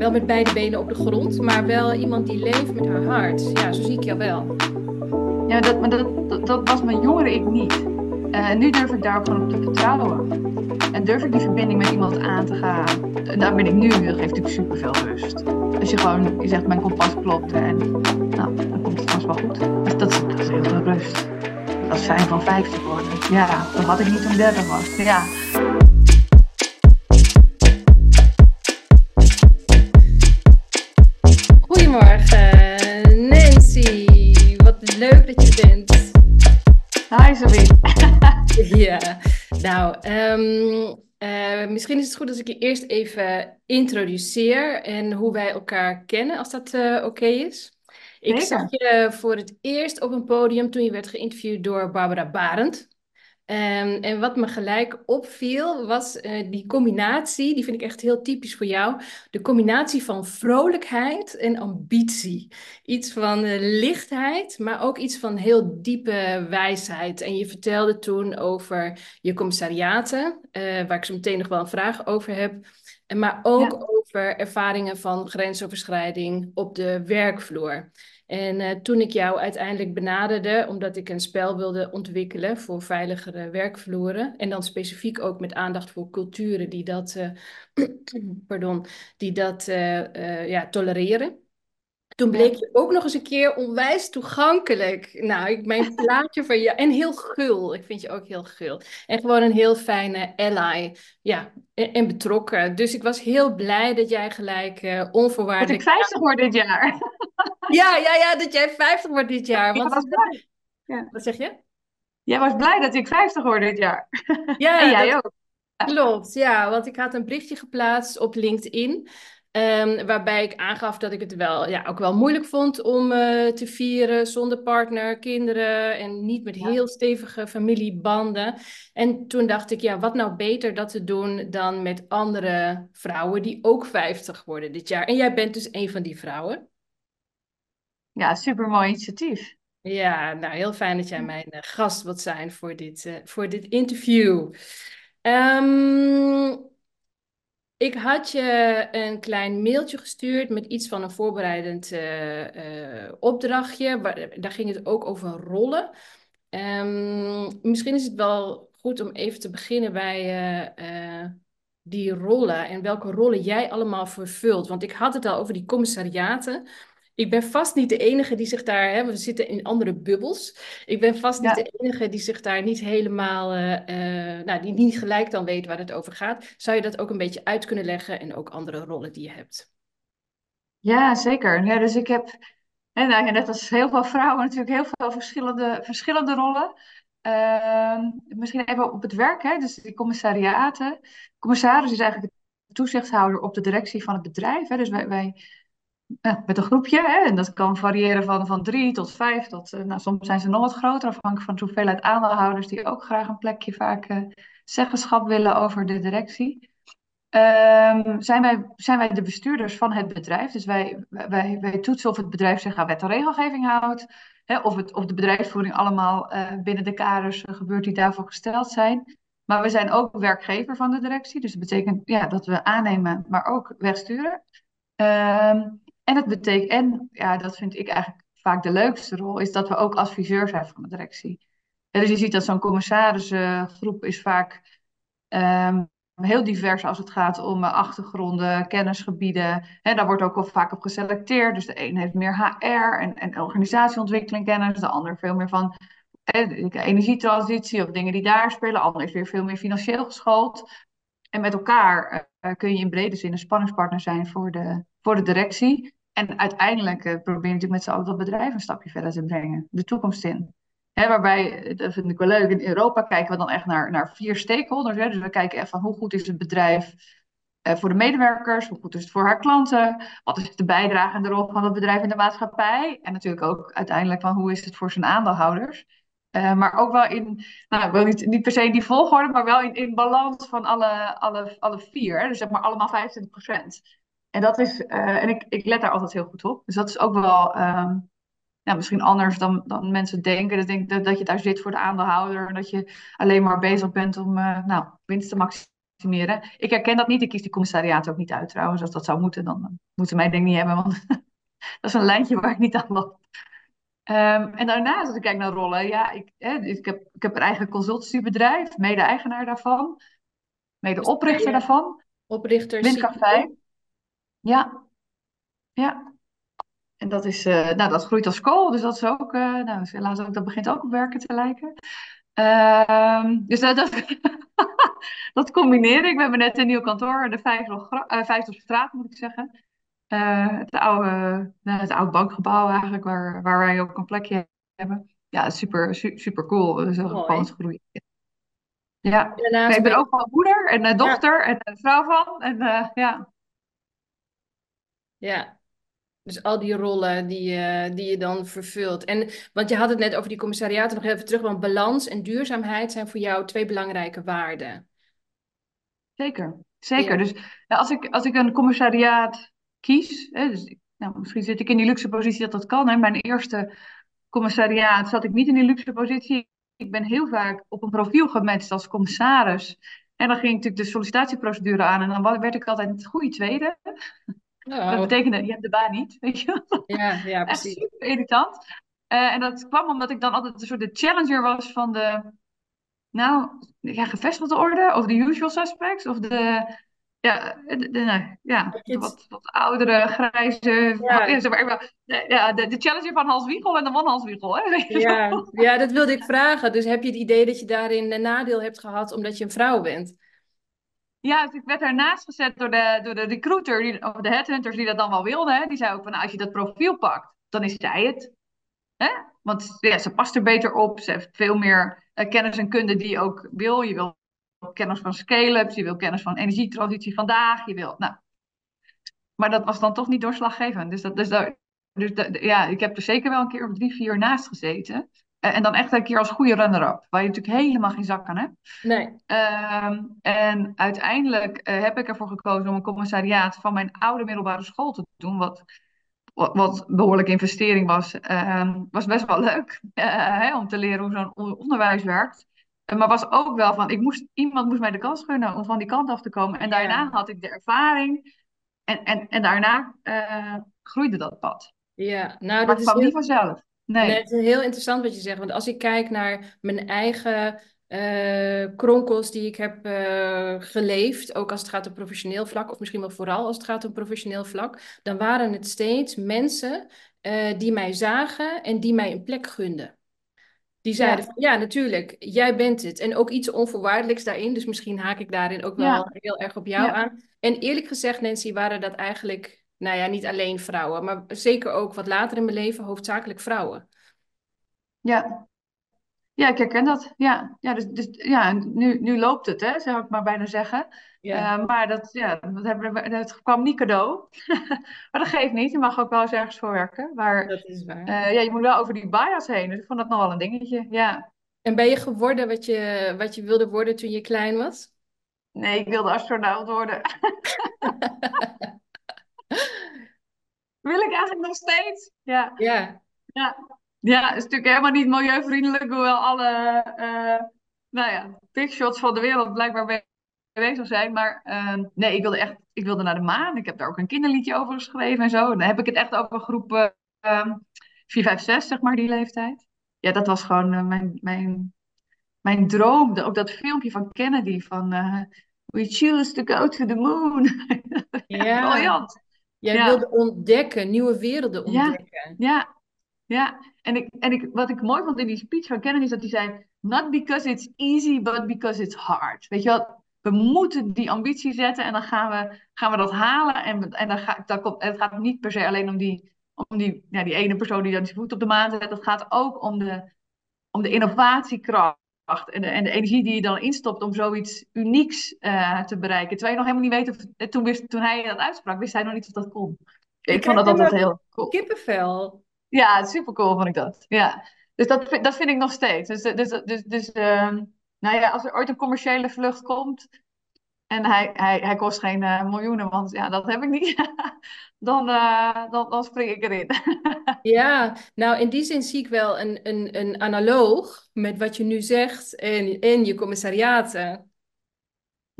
wel met beide benen op de grond, maar wel iemand die leeft met haar hart. Ja, zo zie ik jou wel. Ja, dat, maar dat, dat, was mijn jongere ik niet. Uh, nu durf ik daar gewoon op te vertrouwen. En durf ik die verbinding met iemand aan te gaan. Daar ben ik nu, dat geeft natuurlijk superveel rust. Als je gewoon je zegt, mijn kompas klopt en nou, dan komt het vast wel goed. Dus dat, is, heel veel rust. Dat is fijn van 50 worden. Ja, dat had ik niet toen 30 was. Ja. Ja, nou, um, uh, misschien is het goed als ik je eerst even introduceer en hoe wij elkaar kennen, als dat uh, oké okay is. Ik zag je voor het eerst op een podium toen je werd geïnterviewd door Barbara Barend. Um, en wat me gelijk opviel was uh, die combinatie, die vind ik echt heel typisch voor jou. De combinatie van vrolijkheid en ambitie. Iets van uh, lichtheid, maar ook iets van heel diepe wijsheid. En je vertelde toen over je commissariaten, uh, waar ik zo meteen nog wel een vraag over heb. Maar ook ja. Over ervaringen van grensoverschrijding op de werkvloer. En uh, toen ik jou uiteindelijk benaderde, omdat ik een spel wilde ontwikkelen voor veiligere werkvloeren, en dan specifiek ook met aandacht voor culturen die dat, uh, pardon, die dat uh, ja, tolereren. Toen bleek je ook nog eens een keer onwijs toegankelijk. Nou, ik, mijn plaatje van je. En heel gul. Ik vind je ook heel gul. En gewoon een heel fijne ally. Ja, en, en betrokken. Dus ik was heel blij dat jij gelijk uh, onvoorwaardelijk. Dat ik 50 word dit jaar. Ja, ja, ja, dat jij 50 wordt dit jaar. Want... was blij. Ja. Wat zeg je? Jij was blij dat ik 50 word dit jaar. Ja, en jij dat... ook. Klopt, ja, want ik had een berichtje geplaatst op LinkedIn. Um, waarbij ik aangaf dat ik het wel, ja, ook wel moeilijk vond om uh, te vieren zonder partner, kinderen en niet met heel stevige familiebanden. En toen dacht ik, ja, wat nou beter dat te doen dan met andere vrouwen die ook 50 worden dit jaar. En jij bent dus een van die vrouwen. Ja, super mooi initiatief. Ja, nou heel fijn dat jij mijn uh, gast wilt zijn voor dit, uh, voor dit interview. Um, ik had je een klein mailtje gestuurd met iets van een voorbereidend uh, uh, opdrachtje. Waar, daar ging het ook over rollen. Um, misschien is het wel goed om even te beginnen bij uh, die rollen en welke rollen jij allemaal vervult. Want ik had het al over die commissariaten ik ben vast niet de enige die zich daar, hè, we zitten in andere bubbels. Ik ben vast niet ja. de enige die zich daar niet helemaal, uh, uh, nou, die niet gelijk dan weet waar het over gaat. Zou je dat ook een beetje uit kunnen leggen en ook andere rollen die je hebt? Ja, zeker. Ja, dus ik heb, en nou, net als heel veel vrouwen, natuurlijk heel veel verschillende, verschillende rollen. Uh, misschien even op het werk, hè? dus die commissariaten. Commissaris is eigenlijk de toezichthouder op de directie van het bedrijf. Hè? Dus wij, wij met een groepje. Hè? En dat kan variëren van, van drie tot vijf. Tot, uh, nou, soms zijn ze nog wat groter, afhankelijk van de hoeveelheid aandeelhouders die ook graag een plekje vaak uh, zeggenschap willen over de directie. Um, zijn, wij, zijn wij de bestuurders van het bedrijf. Dus wij, wij, wij toetsen of het bedrijf zich aan wet en regelgeving houdt. Hè, of, het, of de bedrijfsvoering allemaal uh, binnen de kaders gebeurt die daarvoor gesteld zijn. Maar we zijn ook werkgever van de directie. Dus dat betekent ja, dat we aannemen, maar ook wegsturen. Um, en het betekent, en ja, dat vind ik eigenlijk vaak de leukste rol, is dat we ook adviseur zijn van de directie. Dus je ziet dat zo'n commissarisgroep is vaak um, heel divers als het gaat om uh, achtergronden, kennisgebieden. En daar wordt ook wel vaak op geselecteerd. Dus de een heeft meer HR en, en organisatieontwikkeling kennis, de ander veel meer van eh, energietransitie of dingen die daar spelen. De ander is weer veel meer financieel geschoold. En met elkaar uh, kun je in brede zin een spanningspartner zijn voor de, voor de directie. En uiteindelijk uh, probeer je natuurlijk met z'n allen dat bedrijf een stapje verder te brengen, de toekomst in. Hè, waarbij, dat vind ik wel leuk, in Europa kijken we dan echt naar, naar vier stakeholders. Dus we kijken echt van hoe goed is het bedrijf uh, voor de medewerkers, hoe goed is het voor haar klanten, wat is de bijdrage en de rol van het bedrijf in de maatschappij. En natuurlijk ook uiteindelijk van hoe is het voor zijn aandeelhouders. Maar ook wel in, nou, wil niet, niet per se in die volgorde, maar wel in, in balans van alle, alle, alle vier. Hè? Dus zeg maar allemaal 25 procent. En dat is, uh, en ik, ik let daar altijd heel goed op. Dus dat is ook wel um, ja, misschien anders dan, dan mensen denken. Dat, denk, dat, dat je daar zit voor de aandeelhouder. En dat je alleen maar bezig bent om uh, nou, winst te maximeren. Ik herken dat niet. Ik kies die commissariaat ook niet uit trouwens. Als dat zou moeten, dan moeten mij denk ik niet hebben. Want dat is een lijntje waar ik niet aan loop. Um, en daarnaast, als ik kijk naar rollen, ja, ik, hè, ik, heb, ik heb een eigen consultancybedrijf, mede-eigenaar daarvan, mede-oprichter daarvan. Oprichter. Windcafé. Ja, ja. En dat is, uh, nou, dat groeit als kool, dus dat is ook, uh, nou, helaas ook, dat begint ook op werken te lijken. Uh, dus dat, dat, dat combineer ik. We hebben net een nieuw kantoor, de Vijfdelstraat, uh, moet ik zeggen. Het, oude, uh, het oude bankgebouw eigenlijk, waar, waar wij ook een plekje hebben. Ja, super, super, super cool. Dus gewoon groeien. Ja, ik ben ook wel moeder en uh, dochter en vrouw van. En, ja. Ja, dus al die rollen die, uh, die je dan vervult. En, want je had het net over die commissariaten nog even terug. Want balans en duurzaamheid zijn voor jou twee belangrijke waarden. Zeker, zeker. Dus nou, als, ik, als ik een commissariaat kies, hè, dus, nou, misschien zit ik in die luxe positie dat dat kan. Hè. Mijn eerste commissariaat zat ik niet in die luxe positie. Ik ben heel vaak op een profiel gematcht als commissaris. En dan ging natuurlijk de sollicitatieprocedure aan en dan werd ik altijd het goede tweede. Oh. Dat betekende, je hebt de baan niet, weet je Ja, ja precies. Echt super irritant. Uh, en dat kwam omdat ik dan altijd een soort de challenger was van de, nou, ja, gevestigde orde, of de usual suspects, of de, ja, de, de nou, ja, de wat, wat oudere, grijze, ja. ja de, de challenger van Hans Wiegel en de man Hans Wiegel. Hè? Ja, ja, dat wilde ik vragen. Dus heb je het idee dat je daarin een nadeel hebt gehad omdat je een vrouw bent? Ja, dus ik werd daarnaast gezet door de, door de recruiter, die, of de headhunters die dat dan wel wilden. Hè. Die zei ook van, nou, als je dat profiel pakt, dan is zij het. Hè? Want ja, ze past er beter op. Ze heeft veel meer uh, kennis en kunde die je ook wil. Je wil kennis van scale-ups, je wil kennis van energietransitie vandaag. Je wil, nou. Maar dat was dan toch niet doorslaggevend. Dus, dat, dus, dat, dus dat, ja, ik heb er zeker wel een keer of drie, vier naast gezeten. Eh, en dan echt een keer als goede runner-up, waar je natuurlijk helemaal geen zak aan hebt. Nee. Ehm, en uiteindelijk uh, heb ik ervoor gekozen om een commissariaat van mijn oude middelbare school te doen, wat, wat, wat behoorlijke investering was. Uh, was best wel leuk uh, hè, om te leren hoe zo'n onderwijs werkt. maar was ook wel van, ik moest, iemand moest mij de kans gunnen om van die kant af te komen. En daarna had ik de ervaring en, en, en daarna groeide dat pad. Ja, nou, dat is is kwam niet vanzelf. Nee. het is heel interessant wat je zegt. Want als ik kijk naar mijn eigen uh, kronkels die ik heb uh, geleefd, ook als het gaat om professioneel vlak, of misschien wel vooral als het gaat om professioneel vlak, dan waren het steeds mensen uh, die mij zagen en die mij een plek gunden. Die zeiden ja. van ja, natuurlijk, jij bent het. En ook iets onvoorwaardelijks daarin. Dus misschien haak ik daarin ook wel ja. heel erg op jou ja. aan. En eerlijk gezegd, Nancy, waren dat eigenlijk nou ja, niet alleen vrouwen, maar zeker ook wat later in mijn leven, hoofdzakelijk vrouwen. Ja, ja ik herken dat. Ja, ja, dus, dus, ja nu, nu loopt het, hè, zou ik maar bijna zeggen. Ja. Uh, maar dat, ja, dat, hebben we, dat kwam niet cadeau. maar dat geeft niet. Je mag ook wel eens ergens voor werken. Maar dat is waar. Uh, ja, je moet wel over die bias heen. Dus ik vond dat nog wel een dingetje. Ja. En ben je geworden wat je, wat je wilde worden toen je klein was? Nee, ik wilde astronaut worden. Wil ik eigenlijk nog steeds? Ja. Ja. Ja, ja het is natuurlijk helemaal niet milieuvriendelijk, hoewel alle uh, nou ja, pickshots van de wereld blijkbaar bezig zijn. Maar uh, nee, ik wilde echt ik wilde naar de maan. Ik heb daar ook een kinderliedje over geschreven en zo. En dan heb ik het echt over groep uh, 4, 5, 6, zeg maar, die leeftijd. Ja, dat was gewoon uh, mijn, mijn, mijn droom. Ook dat filmpje van Kennedy van uh, We choose to go to the moon. ja, briljant. Jij ja. wilde ontdekken, nieuwe werelden ontdekken. Ja, ja. ja. En, ik, en ik, wat ik mooi vond in die speech van Kennedy is dat hij zei... Not because it's easy, but because it's hard. Weet je wel, we moeten die ambitie zetten en dan gaan we, gaan we dat halen. En, en dan ga, dan komt, het gaat niet per se alleen om die, om die, ja, die ene persoon die dan zijn voet op de maan zet. Het gaat ook om de, om de innovatiekracht en de, en de energie die je dan instopt om zoiets unieks uh, te bereiken. Terwijl je nog helemaal niet weet of. Eh, toen, wist, toen hij dat uitsprak, wist hij nog niet of dat kon. Ik, ik vond dat altijd heel cool. Kippenvel. Ja, super cool vond ik dat. Ja. Dus dat, dat vind ik nog steeds. Dus, dus, dus, dus uh, nou ja, als er ooit een commerciële vlucht komt. En hij, hij, hij kost geen uh, miljoenen, want ja, dat heb ik niet. dan, uh, dan, dan spring ik erin. ja, nou in die zin zie ik wel een, een, een analoog met wat je nu zegt in, in je commissariaten.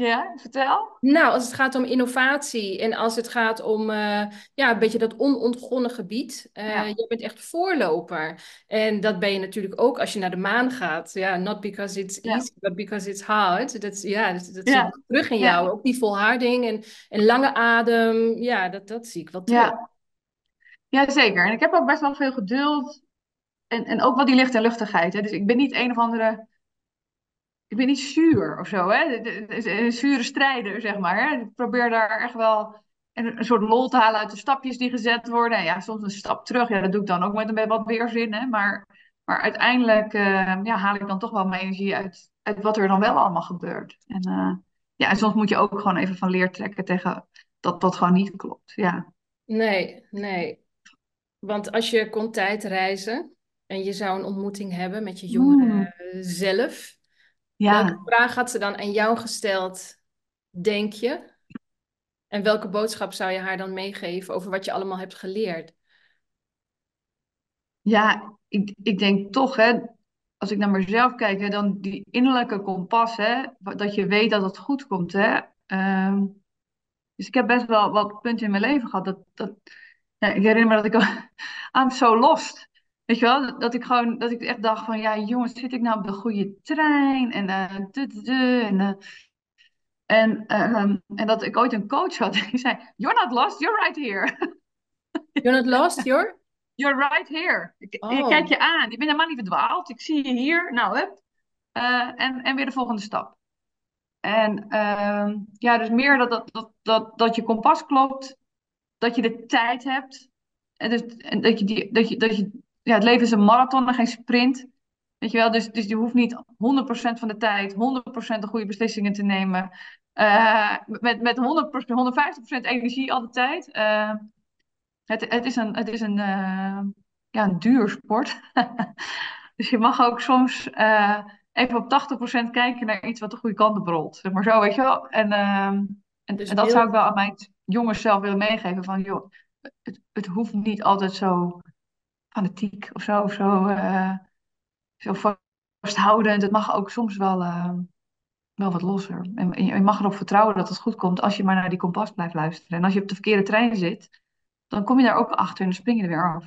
Ja, vertel. Nou, als het gaat om innovatie en als het gaat om uh, ja, een beetje dat onontgonnen gebied. Uh, Ja, je bent echt voorloper. En dat ben je natuurlijk ook als je naar de maan gaat. Ja, not because it's ja, easy, but because it's hard. Dat, ja, dat, dat zie ik terug in jou. Ook die volharding en, en lange adem. Ja, dat, dat zie ik wel terug. ja. Ja, zeker. En ik heb ook best wel veel geduld. En, en ook wel die licht en luchtigheid. Hè. Dus ik ben niet een of andere. Ik ben niet zuur of zo, hè? Een zure strijder, zeg maar. Hè? Ik probeer daar echt wel een, een soort lol te halen uit de stapjes die gezet worden. En ja, soms een stap terug. Ja, dat doe ik dan ook met een beetje wat weerzin. Hè? Maar, maar uiteindelijk eh, ja, haal ik dan toch wel mijn energie uit, uit wat er dan wel allemaal gebeurt. En, eh, ja, en soms moet je ook gewoon even van leer trekken tegen dat dat gewoon niet klopt. Ja. Nee, nee. Want als je kon tijdreizen en je zou een ontmoeting hebben met je Hmm. jongere zelf. Welke Ja, vraag had ze dan aan jou gesteld, denk je? En welke boodschap zou je haar dan meegeven over wat je allemaal hebt geleerd? ja ik, ik denk toch, hè, als ik naar mezelf kijk, hè, dan die innerlijke kompas, hè, dat je weet dat het goed komt. Hè. Ehm, dus ik heb best wel wat punten in mijn leven gehad. Dat, dat, ja, ik herinner me dat ik I'm so lost. Weet je wel, dat ik gewoon, dat ik echt dacht van, ja jongens, zit ik nou op de goede trein? En, du- du- du, en, eh, en, ehm, en dat ik ooit een coach had die zei, you're not lost, you're right here. You're not lost, you're? You're right here. Ik, ik kijk Oh, je aan. Je bent helemaal niet verdwaald. Ik zie je hier. Nou, hup. Eh, en, en weer de volgende stap. En ehm, ja, dus meer dat, dat, dat, dat, dat je kompas klopt. Dat je de tijd hebt. En, dus, en dat je die, dat je, dat je, ja, het leven is een marathon en geen sprint. Weet je wel, dus, dus je hoeft niet 100% van de tijd, 100% de goede beslissingen te nemen. Eh, met, met 100%, 150% energie al de tijd. Eh, het, het is een, het is een, eh, ja, een duur sport. Dus je mag ook soms even op 80% kijken naar iets wat de goede kant op rolt. Zeg maar zo, weet je wel. En, ehm, en, dus en dat zou ik wel aan mijn jongens zelf willen meegeven. Van joh, het, het hoeft niet altijd zo fanatiek of zo, of zo, eh, zo vasthoudend. Het mag ook soms wel, eh, wel wat losser. En, en je mag erop vertrouwen dat het goed komt als je maar naar die kompas blijft luisteren. En als je op de verkeerde trein zit, dan kom je daar ook achter en dan spring je er weer af.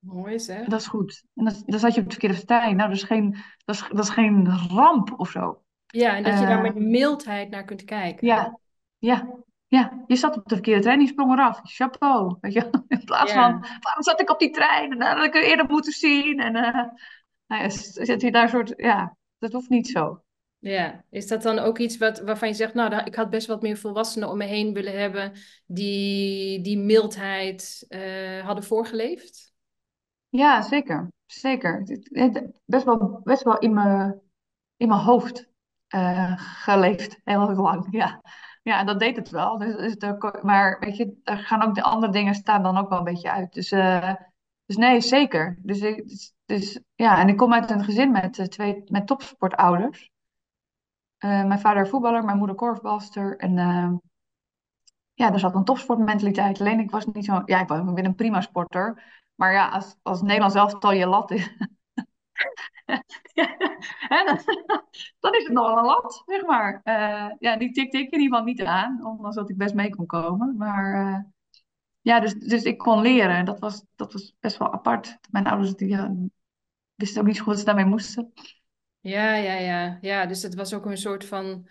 Mooi En dat zeg. is goed. En dat, dan zat je op de verkeerde partij. Nou, dat is geen, dat is, dat is geen ramp of zo. Ja, en dat je daar Eh, met mildheid naar kunt kijken. ja, ja, ja. Je zat op de verkeerde trein, die sprong eraf. Chapeau, weet je. In plaats van, waarom zat ik op die trein? En, uh, dat had ik eerder moeten zien. En uh, nou ja, zit je daar soort, ja, dat hoeft niet zo. ja. Is dat dan ook iets wat, waarvan je zegt, nou, ik had best wat meer volwassenen om me heen willen hebben die die mildheid eh, hadden voorgeleefd? Ja, zeker. Zeker. Best wel, best wel in mijn, in mijn hoofd eh, geleefd, heel lang. Ja. Ja, en dat deed het wel. Dus, dus maar weet je, daar gaan ook de andere dingen staan dan ook wel een beetje uit. Dus, eh, dus nee, zeker. Dus, dus, dus ja, en ik kom uit een gezin met, eh, twee, met topsportouders. Eh, mijn vader voetballer, mijn moeder korfbalster. En ja, er zat een topsportmentaliteit. Alleen ik was niet zo... Ja, ik ben een prima sporter. Maar ja, als, als Nederlands elftal je lat is... hè, dan, is het nog wel een lat, zeg maar. Eh, ja, die tikte ik in ieder geval niet aan. Ondanks dat ik best mee kon komen. Maar eh, ja, dus, dus ik kon leren. Dat was, dat was best wel apart. Mijn ouders die, ja, wisten ook niet zo goed wat ze daarmee moesten. Ja, ja, ja. Ja, dus het was ook een soort van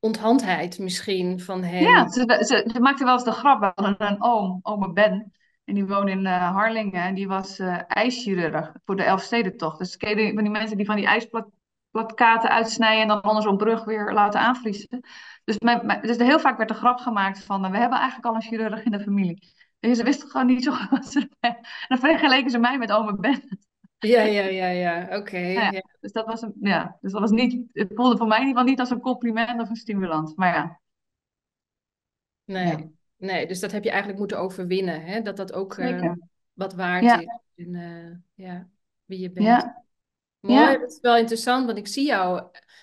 onthandheid misschien van Ja, hen. ze, ze, ze maakte wel eens de grap. We hadden een oom, ome Ben. En die woonde in eh, Harlingen. En die was eh ijschirurg voor de Elfstedentocht. Dus ken je die, van die mensen die van die ijsplakaten uitsnijden... en dan onder zo'n brug weer laten aanvriezen. Dus, mijn, mijn- dus heel vaak werd er grap gemaakt van... eh, we hebben eigenlijk al een chirurg in de familie. Ze wisten gewoon niet zo goed wat ze... En dan vergeleken ze mij met ome Ben. Ja, ja, ja, ja. Oké. Nou ja. ja, dus dat was, een, ja, dus dat was niet... Het voelde voor mij in ieder geval niet als een compliment of een stimulans. Maar ja, ja Nee. Dus dat heb je eigenlijk moeten overwinnen, hè? Dat dat ook eh, wat waard Ja, is. En, eh, ja, wie je bent. ja, Mooi, ja. dat is wel interessant, want ik zie jou.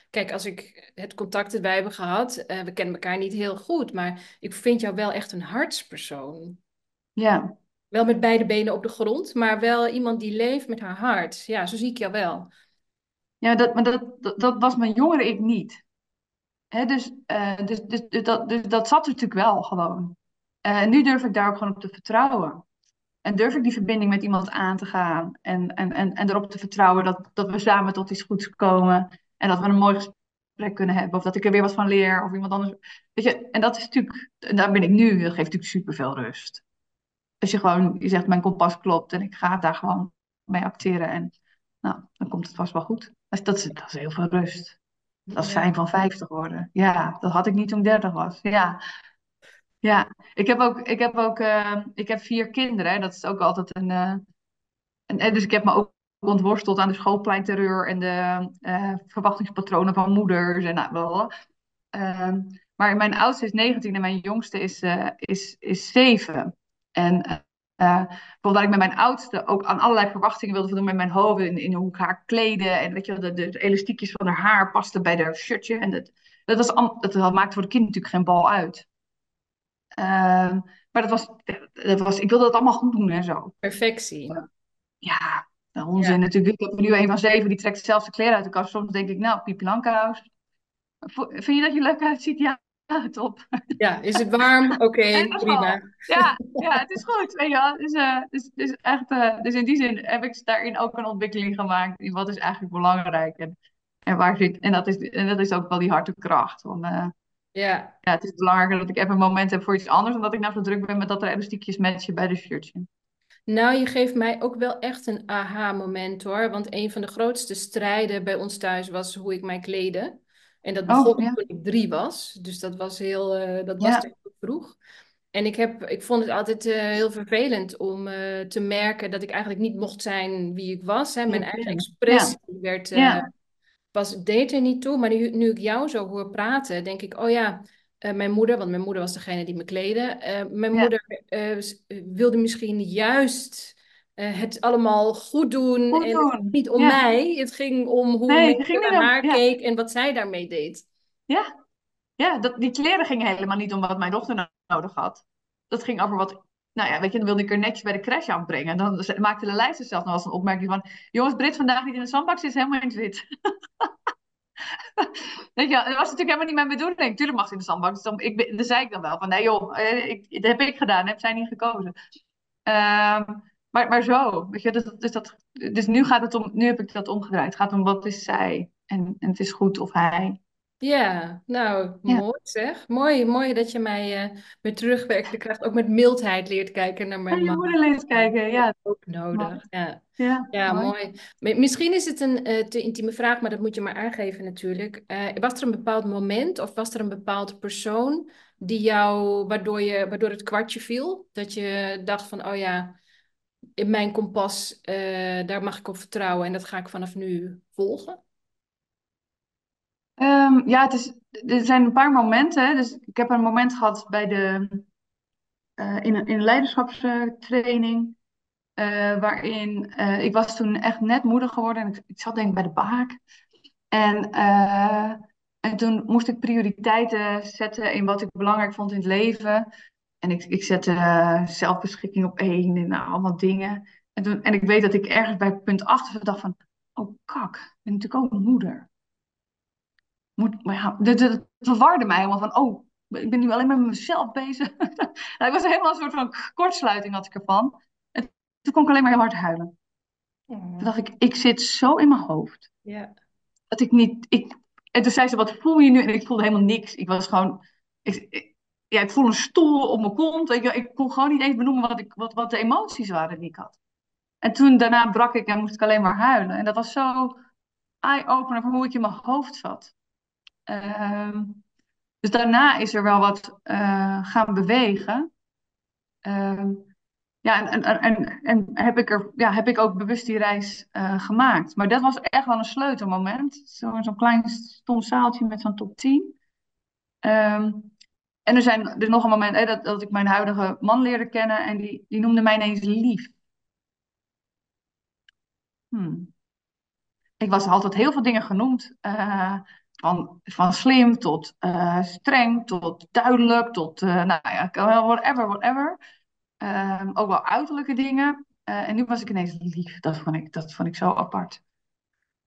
Kijk, als ik het contact dat wij hebben gehad, eh, we kennen elkaar niet heel goed, maar ik vind jou wel echt een hartspersoon. Ja, Wel met beide benen op de grond, maar wel iemand die leeft met haar hart. Ja, zo zie ik jou wel. ja dat, maar dat, dat, dat was mijn jongere ik niet. Dus, uh, dus, dus, dus, dat, dus dat zat er natuurlijk wel gewoon. Uh, en nu durf ik daar ook gewoon op te vertrouwen. En durf ik die verbinding met iemand aan te gaan. En, en, en, en erop te vertrouwen dat, dat we samen tot iets goeds komen. En dat we een mooi gesprek kunnen hebben. Of dat ik er weer wat van leer. Of iemand anders. Weet je, en dat is natuurlijk, en daar ben ik nu. Dat geeft natuurlijk superveel rust. Als je gewoon, je zegt mijn kompas klopt en ik ga daar gewoon mee acteren. En nou, dan komt het vast wel goed. Dat, dat, is, dat is heel veel rust. Dat is fijn van 50 worden. Ja, dat had ik niet toen ik 30 was. Ja, ja. ik heb ook, ik heb ook uh, ik heb vier kinderen. Dat is ook altijd een, uh, een. Dus ik heb me ook ontworsteld aan de schoolpleinterreur en de uh, verwachtingspatronen van moeders. En, nou, wel. Ehm, maar mijn oudste is 19 en mijn jongste is, is, is 7. En bijvoorbeeld dat ik met mijn oudste ook aan allerlei verwachtingen wilde doen met mijn hoofd. In, in hoe ik haar kleden. En weet je, de, de, elastiekjes van haar haar pasten bij haar shirtje. En dat, dat, was, dat, maakte voor de kind natuurlijk geen bal uit. Uh, maar dat was, dat was, ik wilde dat allemaal goed doen en zo. Perfectie. Ja, onzin ja. natuurlijk. Ik heb nu een van zeven, die trekt zelfs de kleren uit de kast. Soms denk ik, nou, Pipi Langkous. Vind je dat je leuk uitziet? Ja, top. Ja, is het warm? Oké, okay, prima. Ja, ja, het is goed. Weet je Dus, uh, dus, dus, echt, uh, dus in die zin heb ik daarin ook een ontwikkeling gemaakt. In wat is eigenlijk belangrijk en, en waar zit. En dat, is, en dat is ook wel die harde kracht. Van, uh, ja. ja, het is belangrijker dat ik even een moment heb voor iets anders. Dan dat ik nou zo druk ben met dat er elastiekjes matchen bij de shirtje. Nou, je geeft mij ook wel echt een aha-moment hoor. Want een van de grootste strijden bij ons thuis was hoe ik mij kleden. En dat begon oh, ja. toen ik drie was. Dus dat was heel, uh, dat was ja. heel vroeg. En ik, heb, ik vond het altijd uh, heel vervelend om uh, te merken dat ik eigenlijk niet mocht zijn wie ik was. Hè. Mijn eigen expressie ja. werd, was, deed er niet toe. Maar nu, nu ik jou zo hoor praten, denk ik, oh ja, mijn moeder, want mijn moeder was degene die me kleedde. mijn moeder wilde misschien juist het allemaal goed doen. Goed doen. Niet om mij. Het ging om hoe nee, ik naar haar ja. keek en wat zij daarmee deed. Ja, ja dat, die kleren gingen helemaal niet om wat mijn dochter nodig had. Dat ging over wat. Nou ja, weet je, dan wilde ik er netjes bij de crash aanbrengen. Dan maakte de lijst zelf nog als een opmerking van... Jongens, Brit vandaag niet in de zandbak, is helemaal in wit. Weet je, dat was natuurlijk helemaal niet mijn bedoeling. Tuurlijk mag ze in de zandbak. Dus ik, dan zei ik dan wel van, nee joh, eh, ik, dat heb ik gedaan, heb zij niet gekozen. Um, maar, maar zo, weet je, dus, dus, dat, dus nu gaat het om, nu heb ik dat omgedraaid. Het gaat om wat is zij en, en het is goed of hij. Ja, nou, Ja. mooi zeg. Mooi, mooi dat je mij eh weer terugwerkende kracht ook met mildheid leert kijken naar En mijn je man. moeder leert kijken, ja, Ook mooi. nodig, ja. Ja, Ja, mooi. mooi. Mi- Misschien is het een eh, te intieme vraag, maar dat moet je maar aangeven natuurlijk. Eh, was er een bepaald moment of was er een bepaald persoon die jou, waardoor je, waardoor het kwartje viel? Dat je dacht van, oh ja, in mijn kompas, eh, daar mag ik op vertrouwen en dat ga ik vanaf nu volgen? Ehm, ja, het is, er zijn een paar momenten. Dus ik heb een moment gehad bij de, eh, in een, in een leiderschapstraining. eh, waarin eh, ik was toen echt net moeder geworden. En ik, zat denk ik bij de baak. En, en toen moest ik prioriteiten zetten in wat ik belangrijk vond in het leven. En ik, ik zette zelfbeschikking op één en nou, allemaal dingen. En, toen, en ik weet dat ik ergens bij punt 8 dacht van... Oh kak, ik ben natuurlijk ook moeder. Moet, maar ja, dit, dit verwarde mij helemaal van... Oh, ik ben nu alleen maar met mezelf bezig. nou, ik was helemaal een soort van kortsluiting had ik ervan. En toen kon ik alleen maar heel hard huilen. Toen dacht ik, ik zit zo in mijn hoofd. Ja. Dat ik niet... Ik, en toen zei ze, wat voel je nu? En ik voelde helemaal niks. Ik was gewoon... Ik, ik- ja, ik voel een stoel op mijn kont. Ik, ik kon gewoon niet eens benoemen wat, ik, wat, wat de emoties waren die ik had. En toen daarna brak ik en moest ik alleen maar huilen. En dat was zo eye-opener van hoe ik in mijn hoofd zat. Ehm, dus daarna is er wel wat eh, gaan bewegen. Ehm, ja, en, en, en, en heb ik, er, ja, heb ik ook bewust die reis eh, gemaakt. Maar dat was echt wel een sleutelmoment. Zo, zo'n klein stom zaaltje met zo'n top 10. Ehm, en er zijn er nog een moment dat, dat ik mijn huidige man leerde kennen en die, die noemde mij ineens lief. Hmm. Ik was altijd heel veel dingen genoemd. eh, van, van slim tot eh, streng, tot duidelijk, tot eh, nou ja, whatever, whatever. Ehm, ook wel uiterlijke dingen. Eh, en nu was ik ineens lief. Dat vond ik, dat vond ik zo apart.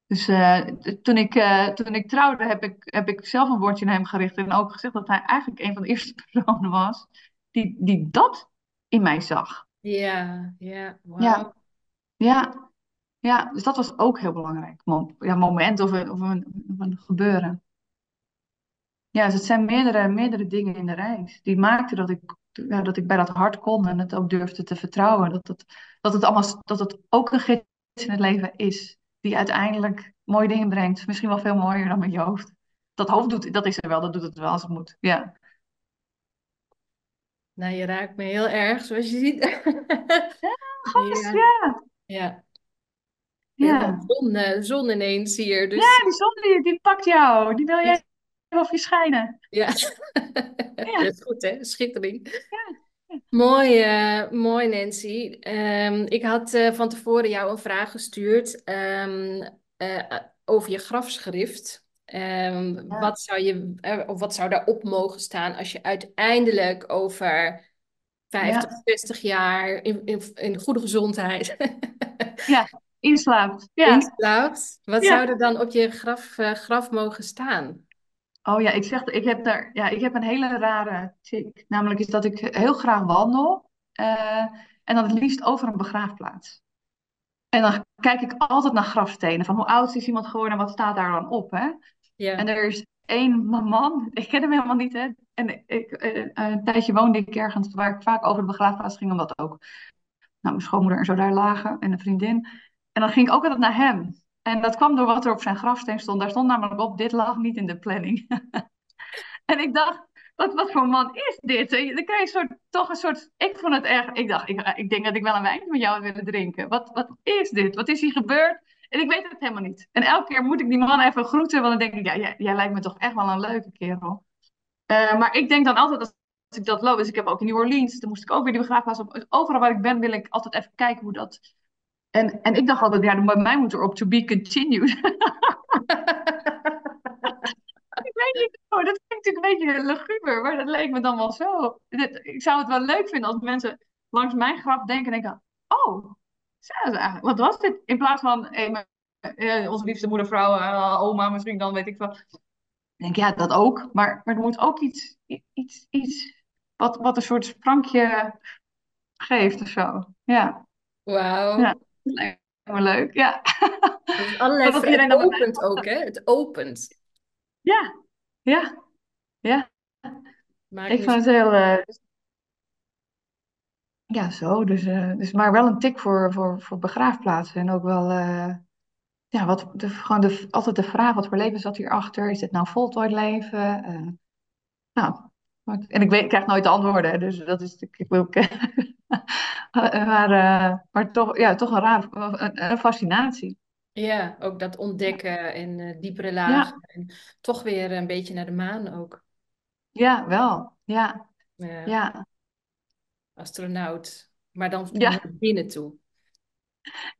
Dus uh, toen, ik, uh, toen ik trouwde, heb ik, heb ik zelf een woordje naar hem gericht. En ook gezegd dat hij eigenlijk een van de eerste personen was die, die dat in mij zag. Ja, ja, wow. ja, ja, ja. Dus dat was ook heel belangrijk. Ja, moment of een, of een, of een gebeuren. Ja, dus het zijn meerdere, meerdere dingen in de reis. Die maakten dat ik, ja, dat ik bij dat hart kon en het ook durfde te vertrouwen. Dat het, dat het, allemaal, dat het ook een gids in het leven is. Die uiteindelijk mooie dingen brengt. Misschien wel veel mooier dan met je hoofd. Dat hoofd doet, dat is er wel, dat doet het wel als het moet. Ja. Nou, je raakt me heel erg, zoals je ziet. Ja, gast, ja. ja. Ja. Ja. Zon, zon ineens hier. Dus... Ja, die zon die, die pakt jou. Die wil jij of je schijnen. Ja. ja. dat is goed hè, schittering. Ja. Mooi, uh, mooi Nancy. Um, ik had uh, van tevoren jou een vraag gestuurd um, uh, over je grafschrift. Um, ja. wat, zou je, of wat zou daarop mogen staan als je uiteindelijk over 50, ja. 60 jaar in, in, in goede gezondheid. ja, inslaapt. Ja. Inslaapt. Wat zou er dan op je graf, graf mogen staan? Oh ja, ik zeg, ik heb daar, ja, ik heb een hele rare tik. Namelijk is dat ik heel graag wandel. Uh, en dan het liefst over een begraafplaats. En dan kijk ik altijd naar grafstenen. Van hoe oud is iemand geworden en wat staat daar dan op, hè? Ja. En er is één man, ik ken hem helemaal niet, hè? En ik, uh, een tijdje woonde ik ergens waar ik vaak over de begraafplaats ging, omdat ook nou, mijn schoonmoeder en zo daar lagen en een vriendin. En dan ging ik ook altijd naar hem. En dat kwam door wat er op zijn grafsteen stond. Daar stond namelijk op, dit lag niet in de planning. en ik dacht, wat, wat voor man is dit? Dan krijg je toch een soort, ik vond het erg, ik dacht, ik, ik denk dat ik wel een wijntje met jou had willen drinken. Wat, wat is dit? Wat is hier gebeurd? En ik weet het helemaal niet. En elke keer moet ik die man even groeten, want dan denk ik, ja, jij, lijkt me toch echt wel een leuke kerel. Uh, maar ik denk dan altijd, als ik dat loop, dus ik heb ook in New Orleans, toen moest ik ook weer die begraafplaats op. Overal waar ik ben, wil ik altijd even kijken hoe dat en, en ik dacht altijd, ja, bij mij moet er op to be continued. ik weet niet, oh, dat klinkt natuurlijk een beetje luguber, maar dat leek me dan wel zo. Ik zou het wel leuk vinden als mensen langs mijn graf denken en denken, oh, wat was dit? In plaats van eh, onze liefste moedervrouw, uh, oma misschien dan, weet ik wel. Ik denk, ja, dat ook. Maar, maar er moet ook iets, iets, iets wat, wat een soort sprankje geeft of zo. Ja. Wauw. Ja. Helemaal leuk, ja. Dus allerlei, het iedereen opent ook, hè? Het opent. Ja, ja, ja. ik vond het heel... Uh, ja, zo. Dus, uh, dus maar wel een tik voor, voor, voor begraafplaatsen. En ook wel... Uh, ja, wat, de, gewoon de, altijd de vraag, wat voor leven zat hierachter? Is dit nou voltooid leven? nou, en ik, weet, ik krijg nooit de antwoorden, dus dat is... Ik, ik wil, maar, uh, maar toch, ja, toch een raar, een, een, fascinatie. Ja, ook dat ontdekken en uh, diepere lagen. Ja. En toch weer een beetje naar de maan ook. Ja, wel. Ja. ja. Astronaut. Maar dan naar binnen toe.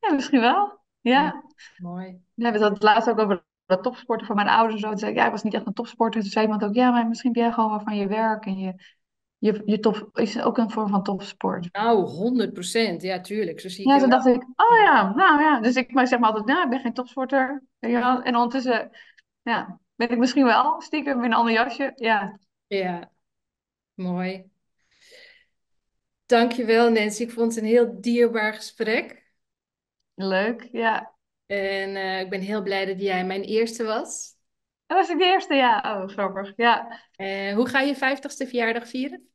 Ja, misschien wel. Ja. mooi. Ja, we hadden het laatst ook over dat topsporten van mijn ouders. Zo. zei ik, ja, ik was niet echt een topsporter. Toen zei iemand ook, ja, maar misschien ben jij gewoon wel van je werk en je je, je top, is ook een vorm van topsport. Nou, 100 procent. Ja, tuurlijk. Zo zie ik ja, toen dacht ik, oh ja, nou ja. Dus ik zeg maar altijd, nou, ik ben geen topsporter. En ondertussen, ja, ben ik misschien wel stiekem in een ander jasje. Ja. Ja, mooi. Dankjewel Nancy. Ik vond het een heel dierbaar gesprek. Leuk, ja. En uh, ik ben heel blij dat jij mijn eerste was. Dat was ik de eerste, ja. Oh, grappig, ja. Uh, hoe ga je 50ste verjaardag vieren?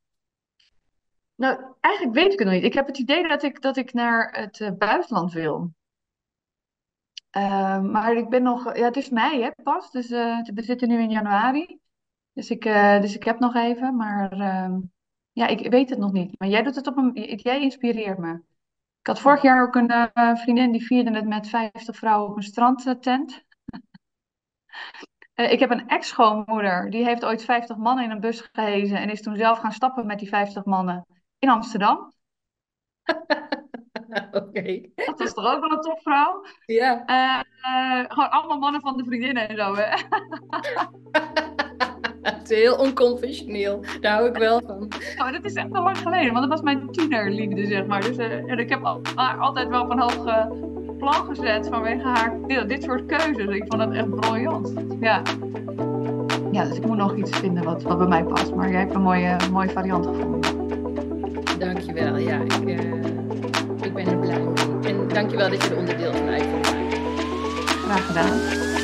Nou, eigenlijk weet ik het nog niet. Ik heb het idee dat ik, dat ik naar het uh, buitenland wil. Uh, maar ik ben nog... Ja, het is mei, hè, pas. Dus uh, we zitten nu in januari. Dus ik, dus ik heb nog even. Maar ehm, ja, ik weet het nog niet. Maar jij doet het op een... Jij inspireert me. Ik had vorig jaar ook een vriendin die vierde het met 50 vrouwen op een strandtent. Eh, ik heb een ex-schoonmoeder, die heeft ooit 50 mannen in een bus gehezen en is toen zelf gaan stappen met die 50 mannen in Amsterdam. Oké. Dat was toch ook wel een topvrouw? Ja. Uh, gewoon allemaal mannen van de vriendinnen en zo, hè? Het is heel onconventioneel. Daar hou ik wel van. Ja, maar dat is echt al lang geleden, want dat was mijn tienerliefde, zeg maar. Dus uh, en ik heb altijd wel van hoog plan gezet vanwege haar dit soort keuzes. Ik vond het echt briljant. Ja. ja, dus ik moet nog iets vinden wat, wat bij mij past. Maar jij hebt een mooie, mooie variant gevonden. Dankjewel. Ja, ik, uh, ik ben er blij mee. En dankjewel dat je er onderdeel van uit Graag gedaan.